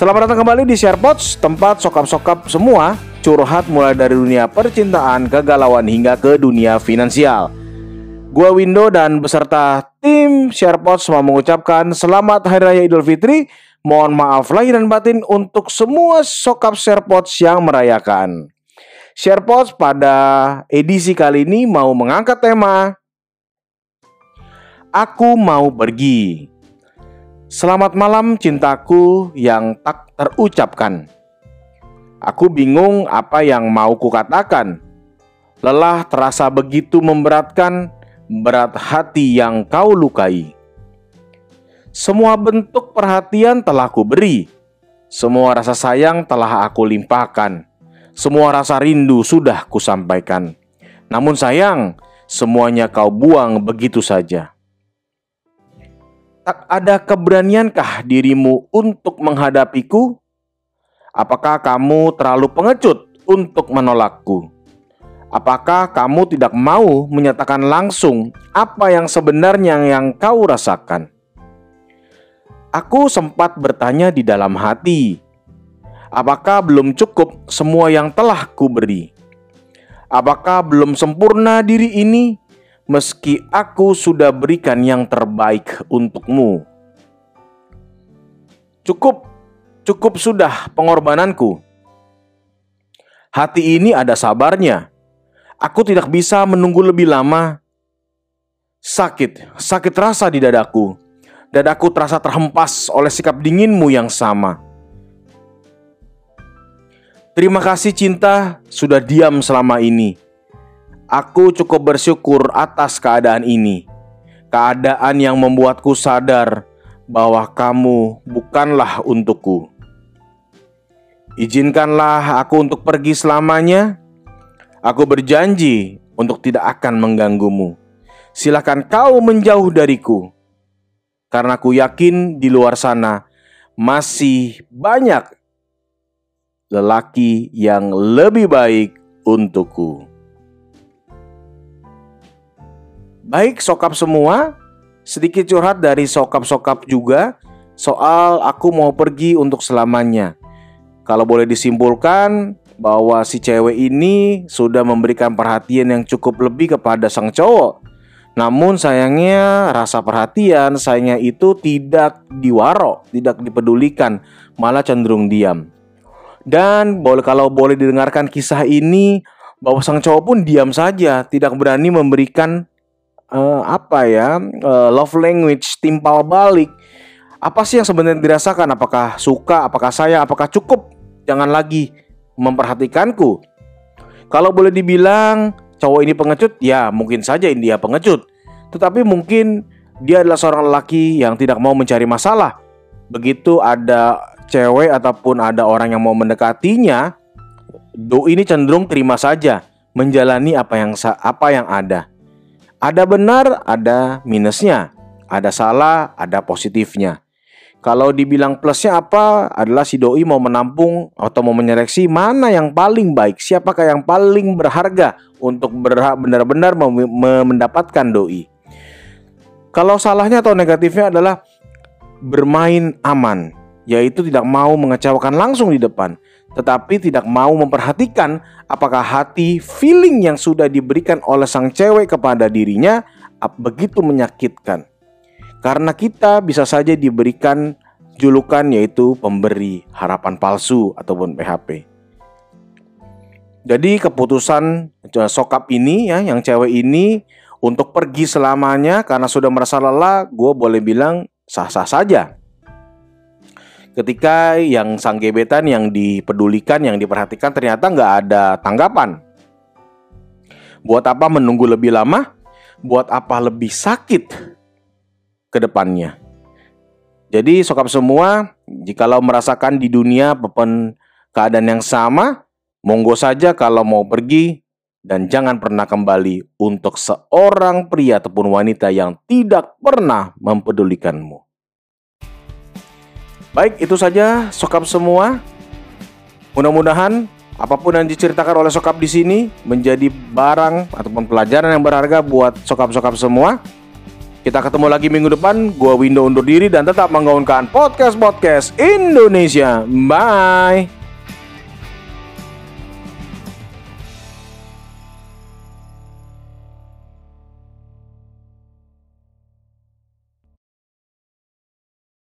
Selamat datang kembali di SharePods, tempat sokap-sokap semua curhat mulai dari dunia percintaan, kegalauan hingga ke dunia finansial. Gua Windo dan beserta tim SharePods mau mengucapkan selamat Hari Raya Idul Fitri. Mohon maaf lahir dan batin untuk semua sokap SharePods yang merayakan. SharePods pada edisi kali ini mau mengangkat tema Aku mau pergi. Selamat malam cintaku yang tak terucapkan. Aku bingung apa yang mau kukatakan. Lelah terasa begitu memberatkan, berat hati yang kau lukai. Semua bentuk perhatian telah kuberi. Semua rasa sayang telah aku limpahkan. Semua rasa rindu sudah kusampaikan. Namun sayang, semuanya kau buang begitu saja. Ada keberaniankah dirimu untuk menghadapiku? Apakah kamu terlalu pengecut untuk menolakku? Apakah kamu tidak mau menyatakan langsung apa yang sebenarnya yang kau rasakan? Aku sempat bertanya di dalam hati, apakah belum cukup semua yang telah kuberi? Apakah belum sempurna diri ini meski aku sudah berikan yang terbaik untukmu. Cukup, cukup sudah pengorbananku. Hati ini ada sabarnya. Aku tidak bisa menunggu lebih lama. Sakit, sakit rasa di dadaku. Dadaku terasa terhempas oleh sikap dinginmu yang sama. Terima kasih cinta sudah diam selama ini Aku cukup bersyukur atas keadaan ini. Keadaan yang membuatku sadar bahwa kamu bukanlah untukku. Izinkanlah aku untuk pergi selamanya. Aku berjanji untuk tidak akan mengganggumu. Silakan kau menjauh dariku, karena aku yakin di luar sana masih banyak lelaki yang lebih baik untukku. Baik sokap semua, sedikit curhat dari sokap-sokap juga soal aku mau pergi untuk selamanya. Kalau boleh disimpulkan bahwa si cewek ini sudah memberikan perhatian yang cukup lebih kepada sang cowok. Namun sayangnya rasa perhatian sayangnya itu tidak diwaro, tidak dipedulikan, malah cenderung diam. Dan boleh kalau boleh didengarkan kisah ini bahwa sang cowok pun diam saja, tidak berani memberikan uh, apa ya? Uh, love language timpal balik. Apa sih yang sebenarnya dirasakan? Apakah suka? Apakah saya apakah cukup? Jangan lagi memperhatikanku. Kalau boleh dibilang cowok ini pengecut ya mungkin saja dia pengecut. Tetapi mungkin dia adalah seorang lelaki yang tidak mau mencari masalah. Begitu ada cewek ataupun ada orang yang mau mendekatinya do ini cenderung terima saja menjalani apa yang apa yang ada ada benar, ada minusnya. Ada salah, ada positifnya. Kalau dibilang plusnya apa adalah si doi mau menampung atau mau menyeleksi mana yang paling baik, siapakah yang paling berharga untuk benar-benar mendapatkan doi. Kalau salahnya atau negatifnya adalah bermain aman, yaitu tidak mau mengecewakan langsung di depan tetapi tidak mau memperhatikan apakah hati feeling yang sudah diberikan oleh sang cewek kepada dirinya begitu menyakitkan. Karena kita bisa saja diberikan julukan yaitu pemberi harapan palsu ataupun PHP. Jadi keputusan sokap ini ya yang cewek ini untuk pergi selamanya karena sudah merasa lelah, gue boleh bilang sah-sah saja ketika yang sang gebetan yang dipedulikan, yang diperhatikan ternyata nggak ada tanggapan. Buat apa menunggu lebih lama? Buat apa lebih sakit ke depannya? Jadi sokap semua, jikalau merasakan di dunia bepen keadaan yang sama, monggo saja kalau mau pergi dan jangan pernah kembali untuk seorang pria ataupun wanita yang tidak pernah mempedulikanmu. Baik, itu saja sokap semua. Mudah-mudahan apa pun yang diceritakan oleh sokap di sini menjadi barang ataupun pelajaran yang berharga buat sokap-sokap semua. Kita ketemu lagi minggu depan. Gua Window undur diri dan tetap menggaungkan podcast-podcast Indonesia. Bye.